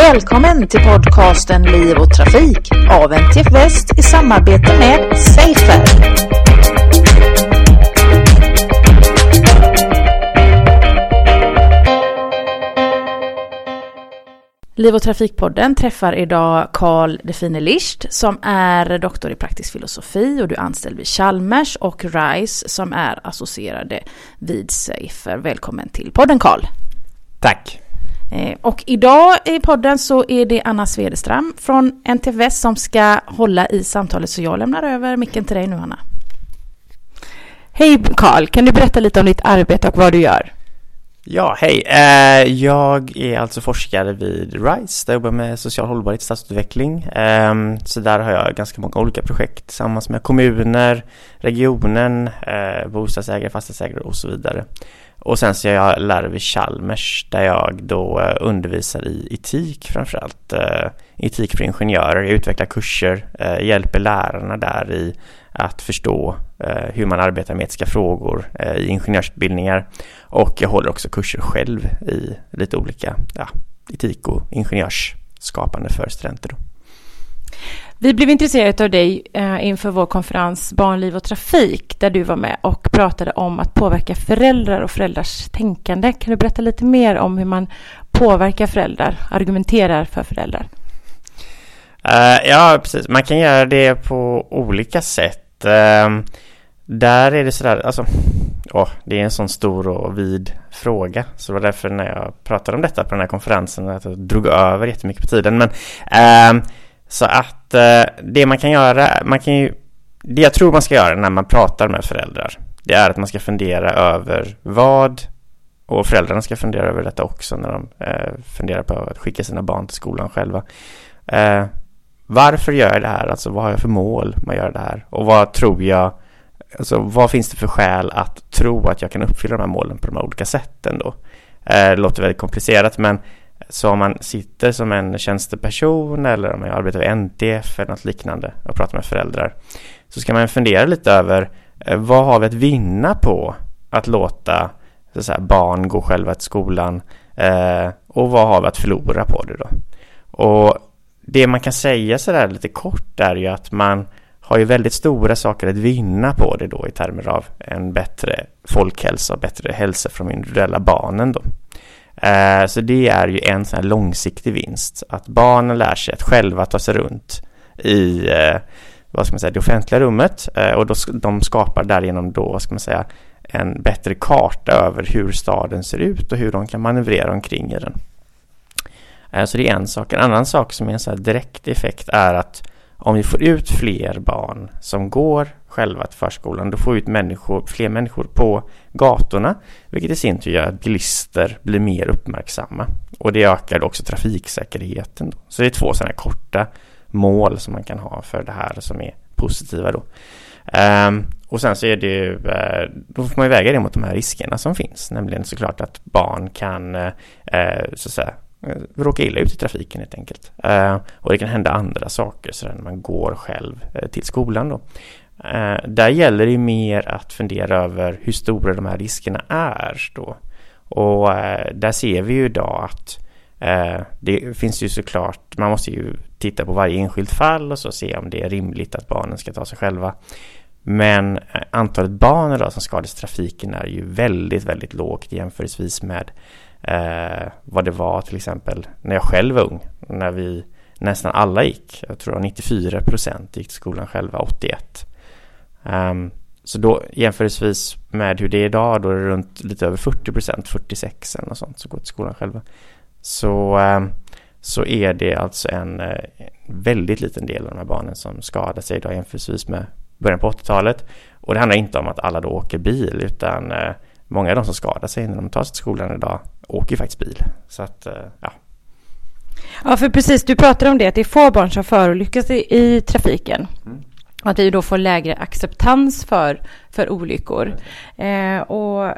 Välkommen till podcasten Liv och Trafik av NTF Väst i samarbete med Safer. Liv och Trafikpodden träffar idag Carl Define Licht som är doktor i praktisk filosofi och du är anställd vid Chalmers och RISE som är associerade vid Safer. Välkommen till podden Carl. Tack. Eh, och idag i podden så är det Anna Svedestram från NTFS som ska hålla i samtalet så jag lämnar över micken till dig nu Anna. Hej Karl, kan du berätta lite om ditt arbete och vad du gör? Ja, hej. Eh, jag är alltså forskare vid RISE där jag jobbar med social hållbarhet och stadsutveckling. Ehm, så där har jag ganska många olika projekt tillsammans med kommuner, regionen, eh, bostadsägare, fastighetsägare och så vidare. Och sen så är jag lärare vid Chalmers där jag då eh, undervisar i etik framförallt. Eh, etik för ingenjörer. Jag utvecklar kurser, eh, hjälper lärarna där i att förstå hur man arbetar med etiska frågor i ingenjörsutbildningar. Och jag håller också kurser själv i lite olika ja, etik och ingenjörsskapande för studenter. Då. Vi blev intresserade av dig eh, inför vår konferens Barnliv och trafik där du var med och pratade om att påverka föräldrar och föräldrars tänkande. Kan du berätta lite mer om hur man påverkar föräldrar, argumenterar för föräldrar? Uh, ja, precis. Man kan göra det på olika sätt. Uh, där är det sådär, alltså, oh, det är en sån stor och vid fråga. Så det var därför när jag pratade om detta på den här konferensen att jag drog över jättemycket på tiden. Men uh, så att eh, det man kan göra, man kan ju, det jag tror man ska göra när man pratar med föräldrar, det är att man ska fundera över vad, och föräldrarna ska fundera över detta också när de eh, funderar på att skicka sina barn till skolan själva. Eh, varför gör jag det här? Alltså vad har jag för mål med att göra det här? Och vad tror jag, alltså vad finns det för skäl att tro att jag kan uppfylla de här målen på de här olika sätten då? Eh, det låter väldigt komplicerat men så om man sitter som en tjänsteperson eller om man arbetar vid NTF eller något liknande och pratar med föräldrar så ska man fundera lite över eh, vad har vi att vinna på att låta så säga, barn gå själva till skolan eh, och vad har vi att förlora på det då? Och det man kan säga sådär lite kort är ju att man har ju väldigt stora saker att vinna på det då i termer av en bättre folkhälsa och bättre hälsa för de individuella barnen då. Eh, så det är ju en sån här långsiktig vinst. Att barnen lär sig att själva ta sig runt i eh, vad ska man säga, det offentliga rummet eh, och då, de skapar därigenom då, vad ska man säga, en bättre karta över hur staden ser ut och hur de kan manövrera omkring i den. Eh, så det är en sak. En annan sak som är en sån här direkt effekt är att om vi får ut fler barn som går själva till förskolan, då får vi ut människor, fler människor på gatorna, vilket i sin tur gör att bilister blir mer uppmärksamma. Och det ökar också trafiksäkerheten. Då. Så det är två sådana korta mål som man kan ha för det här som är positiva då. Um, och sen så är det ju, eh, då får man ju väga det mot de här riskerna som finns, nämligen såklart att barn kan uh, så att säga Eh, råka illa ut i trafiken helt enkelt. Eh, och det kan hända andra saker sådär när man går själv eh, till skolan då. Där gäller det mer att fundera över hur stora de här riskerna är då. Och där ser vi ju idag att det finns ju såklart, man måste ju titta på varje enskilt fall och så se om det är rimligt att barnen ska ta sig själva. Men antalet barn idag som skadas i trafiken är ju väldigt, väldigt lågt jämförelsevis med eh, vad det var till exempel när jag själv var ung. När vi nästan alla gick. Jag tror 94 procent gick till skolan själva, 81. Um, ehm, så då jämförelsevis med hur det är idag, då är det runt lite över 40 procent, 46 eller något sånt, som går till skolan själva. Så, um, så är det alltså en uh, väldigt liten del av de här barnen som skadar sig idag jämförelsevis med början på 80-talet. Och det handlar inte om att alla då åker bil, utan uh, många av de som skadar sig när de tar sig till skolan idag åker ju faktiskt bil. Så att, eh, ja. Ja, för precis, du pratade om det, att det är få barn som förolyckas i, i trafiken. Mm. Och att vi då får lägre acceptans för, för olyckor. Eh, och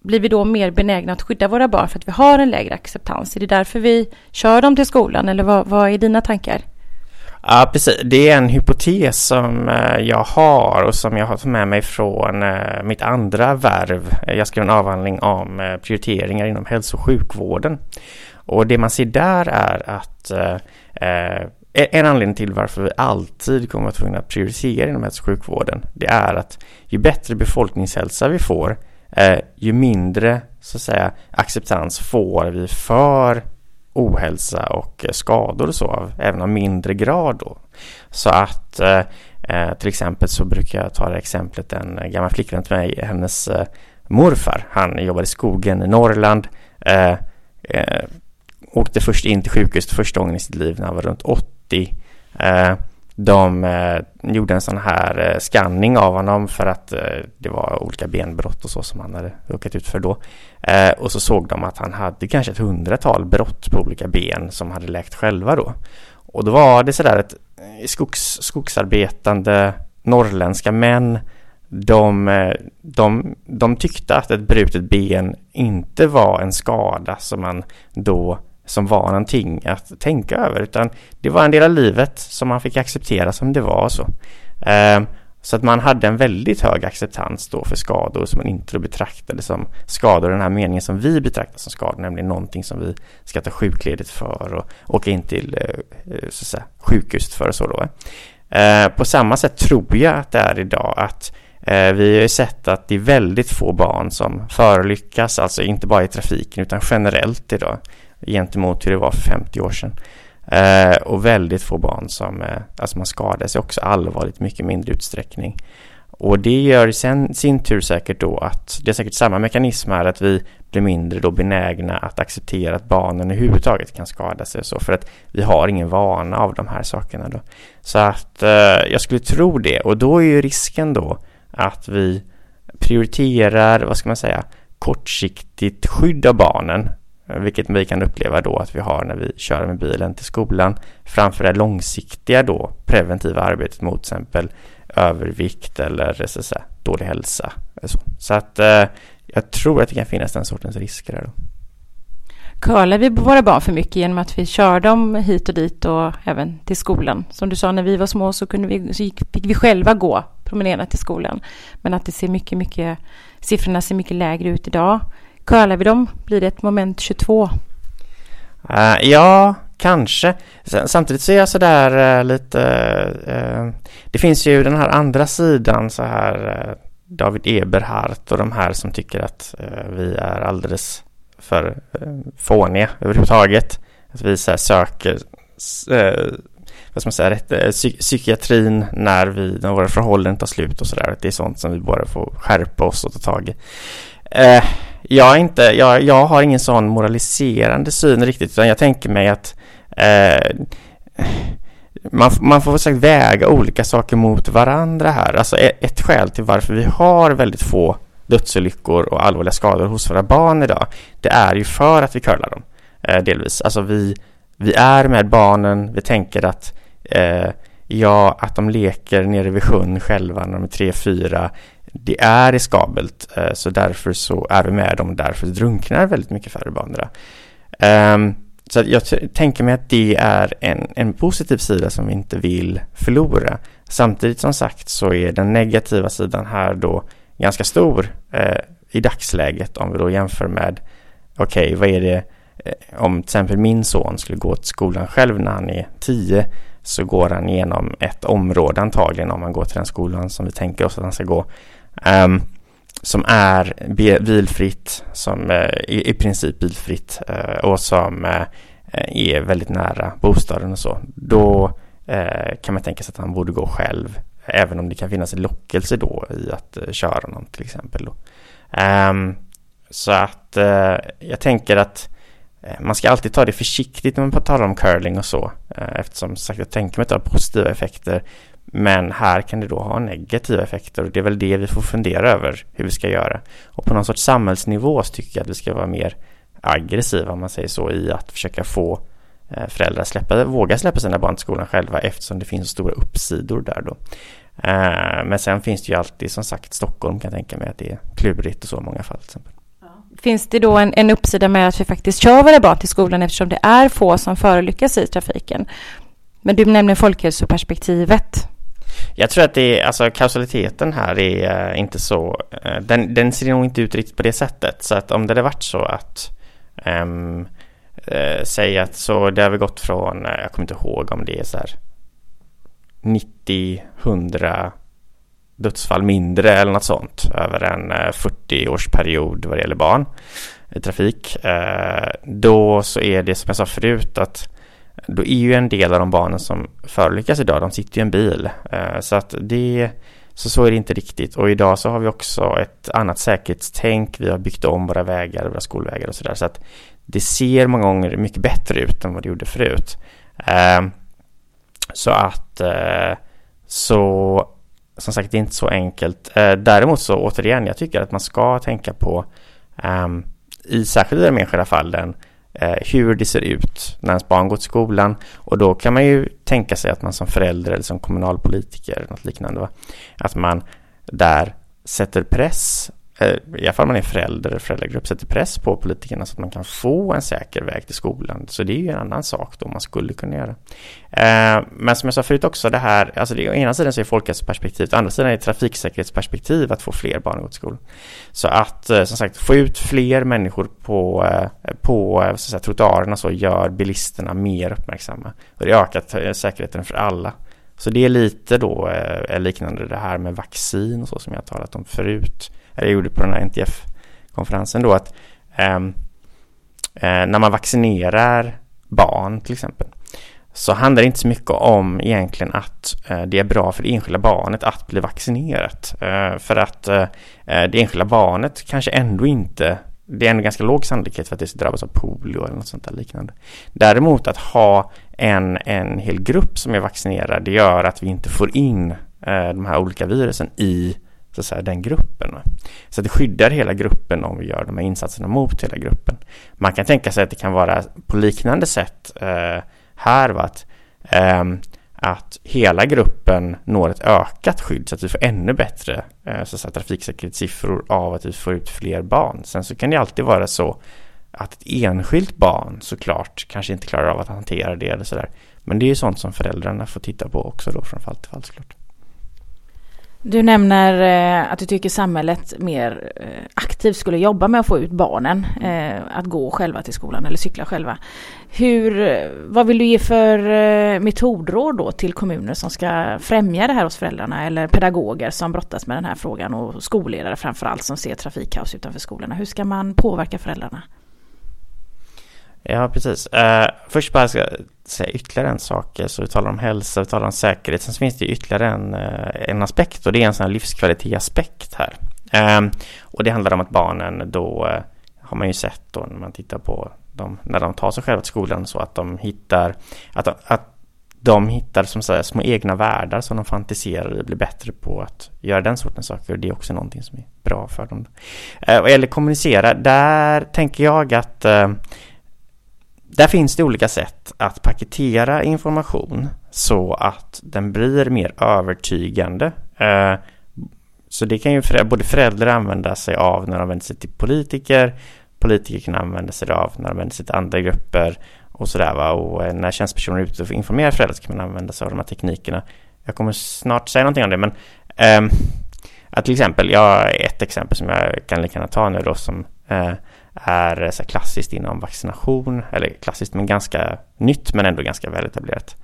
blir vi då mer benägna att skydda våra barn för att vi har en lägre acceptans? Är det därför vi kör dem till skolan eller vad, vad är dina tankar? Ja, precis. Det är en hypotes som eh, jag har och som jag har tagit med mig från eh, mitt andra värv. Jag skrev en avhandling om eh, prioriteringar inom hälso och sjukvården. Och det man ser där är att en anledning till varför vi alltid kommer att vara tvungna att prioritera inom hälso och sjukvården, det är att ju bättre befolkningshälsa vi får, ju mindre så att säga acceptans får vi för ohälsa och eh, skador och så, även av mindre grad då. Så att eh, eh, till exempel så brukar jag ta det exemplet en gammal flickvän till mig, hennes eh, morfar, han jobbade i skogen i Norrland, eh, eh åkte först in till sjukhus första gången i sitt liv när han var runt 80 de eh, gjorde en sån här eh, scanning av honom för att eh, det var olika benbrott och så som han hade råkat ut för då. Eh, och så såg de att han hade kanske ett hundratal brott på olika ben som hade läkt själva då. Och då var det sådär ett eh, skogs, skogsarbetande norrländska män de, eh, de, de tyckte att ett brutet ben inte var en skada som man då som var någonting att tänka över utan det var en del av livet som man fick acceptera som det var så. Ehm, så att man hade en väldigt hög acceptans då för skador som man inte betraktade som skador i den här meningen som vi betraktar som skador, nämligen någonting som vi ska ta sjukledigt för och åka in till eh, eh, så att säga, sjukhuset för och så då. Ehm, på samma sätt tror jag att det är idag att eh, vi har ju sett att det är väldigt få barn som förolyckas, alltså inte bara i trafiken utan generellt idag gentemot hur det var för 50 år sedan. Eh, och väldigt få barn som eh, alltså man skadar sig också allvarligt mycket mindre utsträckning. Och det gör i sen, sin tur säkert då att det är säkert samma mekanism här att vi blir mindre då benägna att acceptera att barnen överhuvudtaget kan skada sig och så för att vi har ingen vana av de här sakerna då. Så att eh, jag skulle tro det och då är ju risken då att vi prioriterar, vad ska man säga, kortsiktigt skydd av barnen Eh, vilket vi kan uppleva då att vi har när vi kör med bilen till skolan framför det långsiktiga då preventiva arbetet mot till exempel övervikt eller eh, så säga, dålig hälsa. Eh, så, så att eh, jag tror att det kan finnas den sortens risker där då. Curlar vi våra barn för mycket genom att vi kör dem hit och dit och även till skolan? Som du sa, när vi var små så, kunde vi, så gick, fick vi själva gå promenera till skolan. Men att det ser mycket, mycket, siffrorna ser mycket lägre ut idag. Curlar vi dem blir det ett moment 22. Uh, eh, ja, kanske. Samtidigt så är jag sådär uh, eh, lite... Uh, det finns ju den här andra sidan så här David Eberhardt och de här som tycker att vi är alldeles för fåniga överhuvudtaget. Att vi så söker vad ska man säga, rätt, psyk psykiatrin när, vi, när våra förhållanden tar slut och sådär. Det är sånt som vi bara får skärpa oss och ta tag i. Jag, inte, jag, jag har ingen sån moraliserande syn riktigt utan jag tänker mig att eh, man, man får säkert väga olika saker mot varandra här. Alltså ett, ett skäl till varför vi har väldigt få dödsolyckor och allvarliga skador hos våra barn idag det är ju för att vi curlar dem eh, delvis. Alltså vi, vi är med barnen, vi tänker att eh, ja, att de leker nere vid sjön själva när de är tre, fyra det är riskabelt eh, så därför så är vi med dem därför drunknar väldigt mycket färre barn um, ehm, så jag tänker mig att det är en, en positiv sida som vi inte vill förlora. Samtidigt som sagt så är den negativa sidan här då ganska stor eh, i dagsläget om vi då jämför med okej, okay, vad är det eh, om till exempel min son skulle gå till skolan själv när han är tio så går han igenom ett område antagligen om han går till den skolan som vi tänker oss att han ska gå Um, som är bilfritt, som eh, är i, princip bilfritt eh, och som eh, är väldigt nära bostaden och så. Då kan man tänka sig att han borde gå själv, även om det kan finnas en lockelse då i att köra någon till exempel. Ehm, så att jag tänker att man ska alltid ta det försiktigt när man talar om curling och så eftersom sagt jag tänker mig att det har positiva effekter men här kan det då ha negativa effekter och det är väl det vi får fundera över hur vi ska göra. Och på någon sorts samhällsnivå så tycker jag att vi ska vara mer aggressiva om man säger så i att försöka få eh, föräldrar släppa, våga släppa sina barn till skolan själva eftersom det finns stora uppsidor där då. Eh, men sen finns det ju alltid som sagt Stockholm kan jag tänka mig att det är klurigt och så i många fall till exempel. Finns det då en, en uppsida med att vi faktiskt kör våra barn till skolan eftersom det är få som förolyckas i trafiken? Men du nämner folkhälsoperspektivet. Jag tror att det är, alltså kausaliteten här är uh, inte så, uh, den, den ser nog inte ut riktigt på det sättet. Så att om det hade varit så att um, uh, säg att så det har vi gått från, jag kommer inte ihåg om det är så här 90, 100 dödsfall mindre eller något sånt över en 40-årsperiod vad det gäller barn i trafik. Då så är det som jag sa förut att då är ju en del av de barnen som förolyckas idag, de sitter ju i en bil. Eh, så att det, så så är det inte riktigt. Och idag så har vi också ett annat säkerhetstänk. Vi har byggt om våra vägar, våra skolvägar och sådär. Så att det ser många gånger mycket bättre ut än vad det gjorde förut. Eh, så att eh, så som sagt, det är inte så enkelt. Däremot så återigen, jag tycker att man ska tänka på ehm, i särskilt i de enskilda fallen Eh, hur det ser ut när ens barn går till skolan. Och då kan man ju tänka sig att man som förälder eller som kommunalpolitiker eller något liknande, va? att man där sätter press Eh, i alla fall man är förälder eller föräldragrupp, sätter press på politikerna så att man kan få en säker väg till skolan. Så det är ju en annan sak då man skulle kunna göra. Eh, men som jag sa förut också, det här, alltså det, å ena sidan så är folkhälsoperspektivet, å andra sidan är det trafiksäkerhetsperspektiv att få fler barn att gå till skolan. Så att eh, som sagt få ut fler människor på, på så att säga, trottoarerna så gör bilisterna mer uppmärksamma. Och det ökar säkerheten för alla. Så det är lite då eh, liknande det här med vaccin och så som jag talat om förut jag gjorde på den här NTF-konferensen då att ehm, eh, när man vaccinerar barn till exempel så handlar det inte så mycket om egentligen att eh, det är bra för det enskilda barnet att bli vaccinerat. Eh, för att eh, eh det enskilda barnet kanske ändå inte det är ändå ganska låg sannolikhet för att det ska drabbas av polio eller något sånt där liknande. Däremot att ha än en hel grupp som är vaccinerad det gör att vi inte får in eh, de här olika virusen i så att säga, den gruppen. Så det skyddar hela gruppen om vi gör de här insatserna mot hela gruppen. Man kan tänka sig att det kan vara på liknande sätt eh, här, va? Att, eh, att hela gruppen når ett ökat skydd så att vi får ännu bättre eh, så att säga, trafiksäkerhetssiffror av att vi får ut fler barn. Sen så kan det alltid vara så att ett enskilt barn såklart kanske inte klarar av att hantera det eller sådär. Men det är ju sånt som föräldrarna får titta på också då från fall till fall såklart. Du nämner eh, att du tycker samhället mer eh, aktivt skulle jobba med att få ut barnen eh, att gå själva till skolan eller cykla själva. Hur, eh, vad vill du ge för eh, metodråd då till kommuner som ska främja det här hos föräldrarna eller pedagoger som brottas med den här frågan och skolledare framförallt som ser trafikkaos utanför skolorna. Hur ska man påverka föräldrarna? Ja, precis. Uh, först bara ska jag säga ytterligare en sak. Eh, så vi talar om hälsa, vi talar om säkerhet. Sen finns det ytterligare en, uh, en aspekt och det är en sån här livskvalitetsaspekt här. Uh, och det handlar om att barnen då uh, har man ju sett då när man tittar på dem när de tar sig själva till skolan så att de hittar att, de, att de hittar som säger små egna världar som de fantiserar och blir bättre på att göra den sortens saker och det är också någonting som är bra för dem. Eh, vad gäller kommunicera, där tänker jag att där finns det olika sätt att paketera information så att den blir mer övertygande. Eh, så det kan ju både föräldrar använda sig av när de vänder sig till politiker, politiker kan använda sig av när de vänder sig till andra grupper och sådär va. Och eh, när tjänstpersoner är ute och informerar föräldrar så kan man använda sig av de här teknikerna. Jag kommer snart säga någonting om det men ehm, att till exempel, jag har ett exempel som jag kan lika gärna ta nu då som eh, är eh, så klassiskt inom vaccination, eller klassiskt men ganska nytt men ändå ganska väletablerat.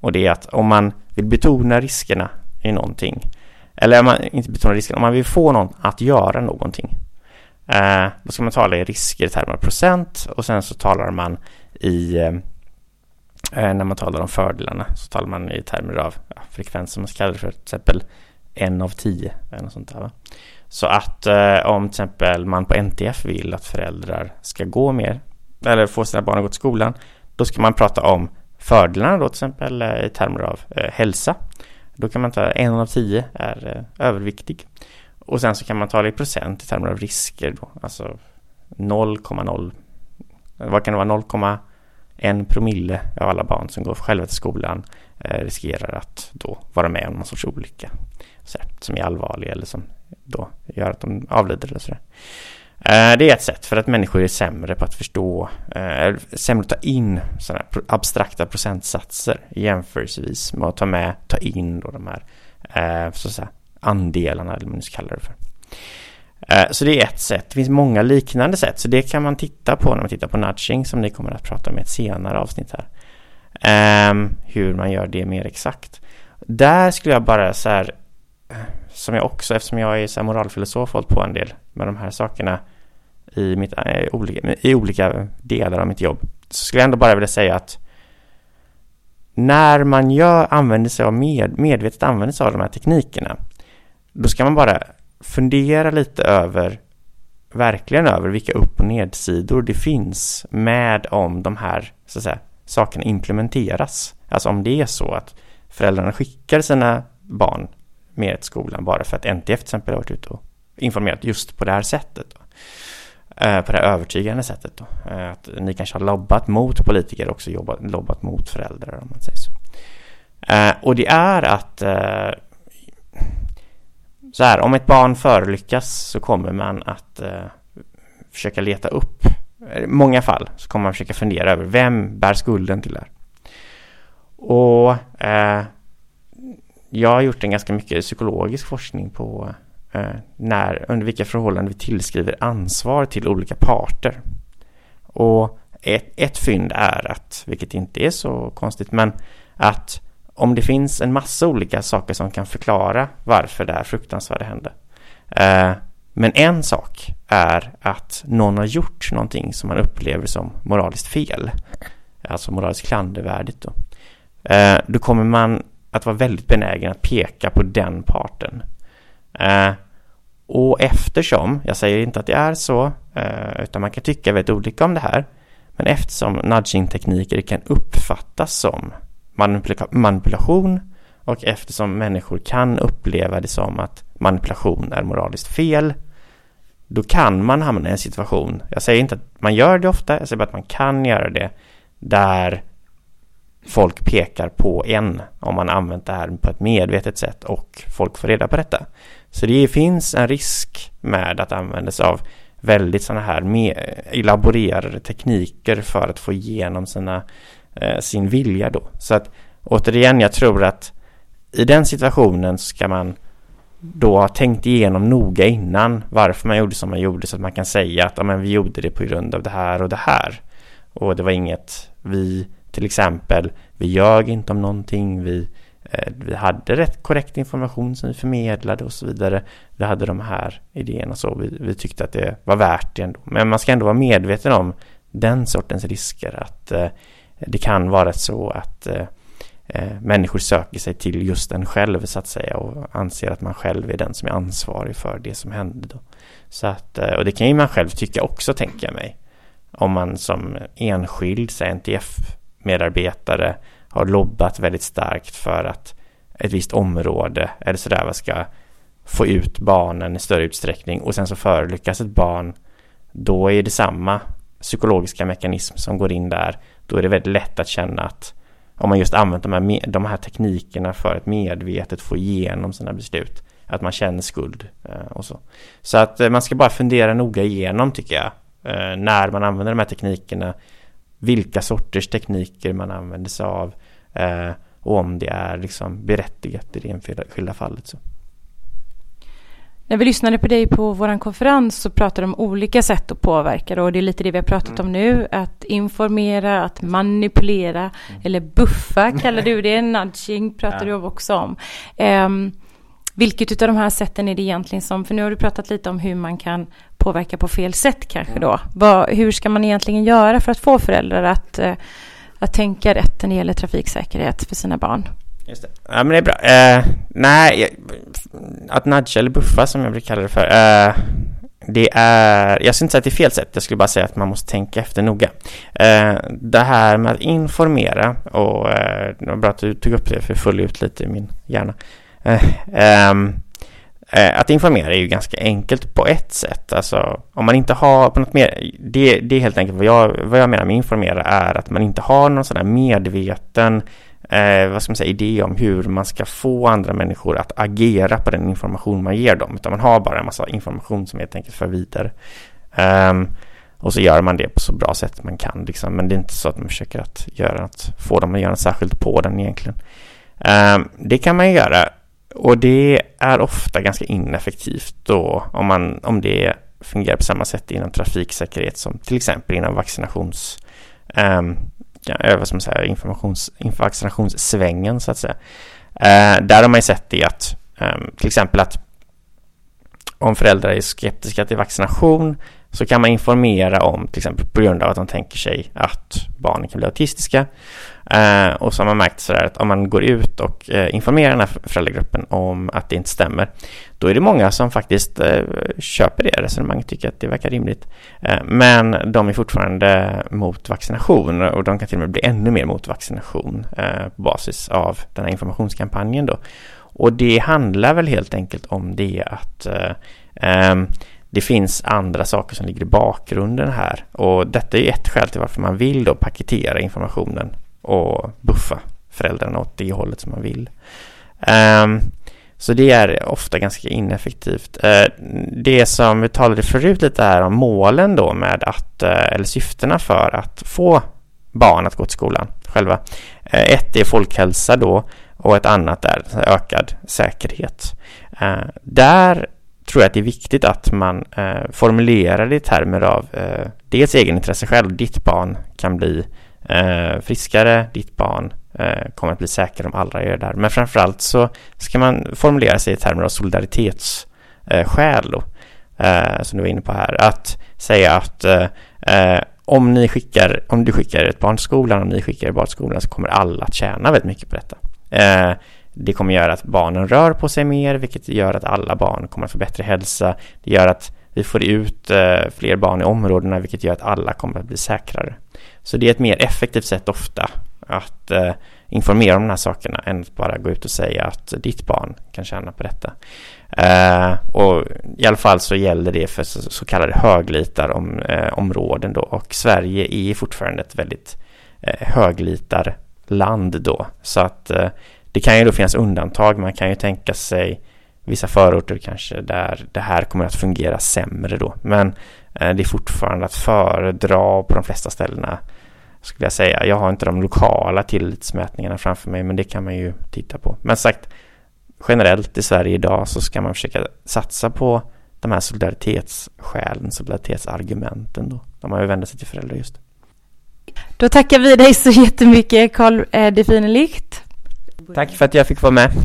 Och det är att om man vill betona riskerna i någonting, eller om man inte betona riskerna, om man vill få någon att göra någonting, eh, då ska man tala i risker i termer av procent och sen så talar man i eh, när man talar om fördelarna så talar man i termer av ja, frekvens som man kallar det för, till exempel en av tio eller något sånt där. Va? Så att eh, om till exempel man på NTF vill att föräldrar ska gå mer eller få sina barn att gå till skolan då ska man prata om fördelarna då till exempel eh, i termer av eh, hälsa. Då kan man ta en av tio är eh, överviktig. Och sen så kan man ta det i procent i termer av risker då, alltså 0,0 vad kan det vara 0,1 promille av alla barn som går själva till skolan eh, riskerar att då vara med om någon sorts olycka så som är allvarlig eller som då gör att de avlider eller sådär. Eh, det är ett sätt för att människor är sämre på att förstå, eh, sämre att ta in sådana här abstrakta procentsatser jämförelsevis med att ta med, ta in då de här eh, så att säga, andelarna eller vad man nu ska kalla det för. Så det är ett sätt. Det finns många liknande sätt, så det kan man titta på när man tittar på nudging som ni kommer att prata om i ett senare avsnitt här. Ehm, hur man gör det mer exakt. Där skulle jag bara så här, som jag också, eftersom jag är så här moralfilosof, hållit på en del med de här sakerna i, mitt, i, olika, i olika delar av mitt jobb, så skulle jag ändå bara vilja säga att när man gör, använder sig av med, medvetet använder sig av de här teknikerna, då ska man bara fundera lite över, verkligen över vilka upp och nedsidor det finns med om de här så att säga, sakerna implementeras. Alltså om det är så att föräldrarna skickar sina barn mer till skolan bara för att NTF till exempel har varit ute och informerat just på det här sättet. Då. Eh, på det här övertygande sättet då. Eh, att ni kanske har lobbat mot politiker och också jobbat, lobbat mot föräldrar om man säger så. Eh, och det är att så här, om ett barn förolyckas så kommer man att försöka leta upp, i många fall så kommer man försöka fundera över vem bär skulden till det här. Och jag har gjort en ganska mycket psykologisk forskning på eh, när, under vilka förhållanden vi tillskriver ansvar till olika parter. Och ett, ett fynd är att, vilket inte är så konstigt, men att om det finns en massa olika saker som kan förklara varför det här fruktansvärda hände. Eh, men en sak är att någon har gjort någonting som man upplever som moraliskt fel. Alltså moraliskt klandervärdigt då. Eh, då kommer man att vara väldigt benägen att peka på den parten. Eh, och eftersom, jag säger inte att det är så, eh, utan man kan tycka väldigt olika om det här, men eftersom nudging-tekniker kan uppfattas som manipula manipulation och eftersom människor kan uppleva det som att manipulation är moraliskt fel, då kan man hamna i en situation, jag säger inte att man gör det ofta, jag säger bara att man kan göra det, där folk pekar på en om man använt det här på ett medvetet sätt och folk får reda på detta. Så det finns en risk med att använda sig av väldigt sådana här elaborerade tekniker för att få igenom sina, eh, sin vilja då. Så att återigen, jag tror att i den situationen ska man då ha tänkt igenom noga innan varför man gjorde som man gjorde så att man kan säga att ja, men vi gjorde det på grund av det här och det här. Och det var inget vi till exempel, vi ljög inte om någonting, vi, eh, vi hade rätt korrekt information som vi förmedlade och så vidare. Vi hade de här idéerna och så, vi, vi tyckte att det var värt det ändå. Men man ska ändå vara medveten om den sortens risker, att eh, det kan vara så att eh, eh människor söker sig till just en själv så att säga och anser att man själv är den som är ansvarig för det som hände då. Så att, eh, och det kan ju man själv tycka också tänker jag mig. Om man som enskild, säg NTF medarbetare har lobbat väldigt starkt för att ett visst område eller sådär vad ska få ut barnen i större utsträckning och sen så förolyckas ett barn då är det samma psykologiska mekanism som går in där. Då är det väldigt lätt att känna att om man just använt de här, de här teknikerna för att medvetet få igenom sina beslut, att man känner skuld eh, och så. Så att eh, man ska bara fundera noga igenom tycker jag, eh, när man använder de här teknikerna vilka sorters tekniker man använder sig av eh, och om det är liksom berättigat i det enskilda fallet. Så. När vi lyssnade på dig på vår konferens så pratade du om olika sätt att påverka och det är lite det vi har pratat mm. om nu. Att informera, att manipulera mm. eller buffa kallar du det. Nudging pratar ja. du också om. Um, vilket av de här sätten är det egentligen som, för nu har du pratat lite om hur man kan påverka på fel sätt kanske då. Vad, hur ska man egentligen göra för att få föräldrar att, eh, att tänka rätt när det gäller trafiksäkerhet för sina barn? Just det. Ja men det är bra. Eh, nej, att nudga eller buffa som jag brukar kalla det för. Eh, det är, jag skulle inte säga att det är fel sätt, jag skulle bara säga att man måste tänka efter noga. Eh, det här med att informera och eh, det var bra att du tog upp det för jag följer ut lite i min hjärna. Eh, ehm, eh, att informera är ju ganska enkelt på ett sätt. Alltså om man inte har på något mer, det, det är helt enkelt vad jag, vad jag menar med informera är att man inte har någon sån här medveten eh, vad ska man säga, idé om hur man ska få andra människor att agera på den information man ger dem. Utan man har bara en massa information som helt enkelt för vidare. Um, och så gör man det på så bra sätt man kan liksom. Men det är inte så att man försöker att göra att få dem att göra något särskilt på den egentligen. Um, det kan man göra och det är ofta ganska ineffektivt då om, man, om det fungerar på samma sätt inom trafiksäkerhet som till exempel inom vaccinations um, vad ska man säga, informations, vaccinationssvängen så att säga. Uh, där har man ju sett det att um, till exempel att om föräldrar är skeptiska till vaccination så kan man informera om till exempel på grund av att de tänker sig att barnen kan bli autistiska. Eh, och så har man märkt sådär att om man går ut och eh, informerar den här föräldragruppen om att det inte stämmer, då är det många som faktiskt eh, köper det resonemanget, tycker att det verkar rimligt. Eh, men de är fortfarande mot vaccination och de kan till och med bli ännu mer mot vaccination eh, på basis av den här informationskampanjen då. Och det handlar väl helt enkelt om det att eh, ehm, det finns andra saker som ligger i bakgrunden här och detta är ett skäl till varför man vill då paketera informationen och buffa föräldrarna åt det hållet som man vill. Um, så det är ofta ganska ineffektivt. Uh, det som vi talade förut lite här om målen då med att, uh, eller syftena för att få barn att gå till skolan själva. Uh, ett är folkhälsa då och ett annat är ökad säkerhet. Där tror jag att det är viktigt att man eh, formulerar det i termer av eh, dels egenintresse själv. Ditt barn kan bli eh, friskare, ditt barn eh, kommer att bli säkrare om alla gör det där. Men framförallt så ska man formulera sig i termer av solidaritetsskäl eh, som du var inne på här. Att säga att eh, eh, om, ni skickar, om du skickar ett barn till skolan, om ni skickar ett barn till skolan så kommer alla att tjäna väldigt mycket på detta. Eh, det kommer göra att barnen rör på sig mer, vilket gör att alla barn kommer att få bättre hälsa. Det gör att vi får ut eh, fler barn i områdena, vilket gör att alla kommer att bli säkrare. Så det är ett mer effektivt sätt ofta att eh, informera om de här sakerna än att bara gå ut och säga att ditt barn kan tjäna på detta. Eh, och i alla fall så gäller det för så, så kallade höglitarområden eh, då och Sverige är fortfarande ett väldigt höglitarland då. Så att det kan ju då finnas undantag. Man kan ju tänka sig vissa förorter kanske där det här kommer att fungera sämre då. Men eh, det är fortfarande att föredra på de flesta ställena skulle jag säga. Jag har inte de lokala tillitsmätningarna framför mig men det kan man ju titta på. Men sagt generellt i Sverige idag så ska man försöka satsa på de här solidaritetsskälen, solidaritetsargumenten då. När man vänder sig till föräldrar just. Då tackar vi dig så jättemycket Carl eh, Definelicht Tack för att jag fick vara med.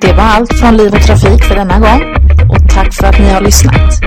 Det var allt från Liv och Trafik för denna gång och tack för att ni har lyssnat.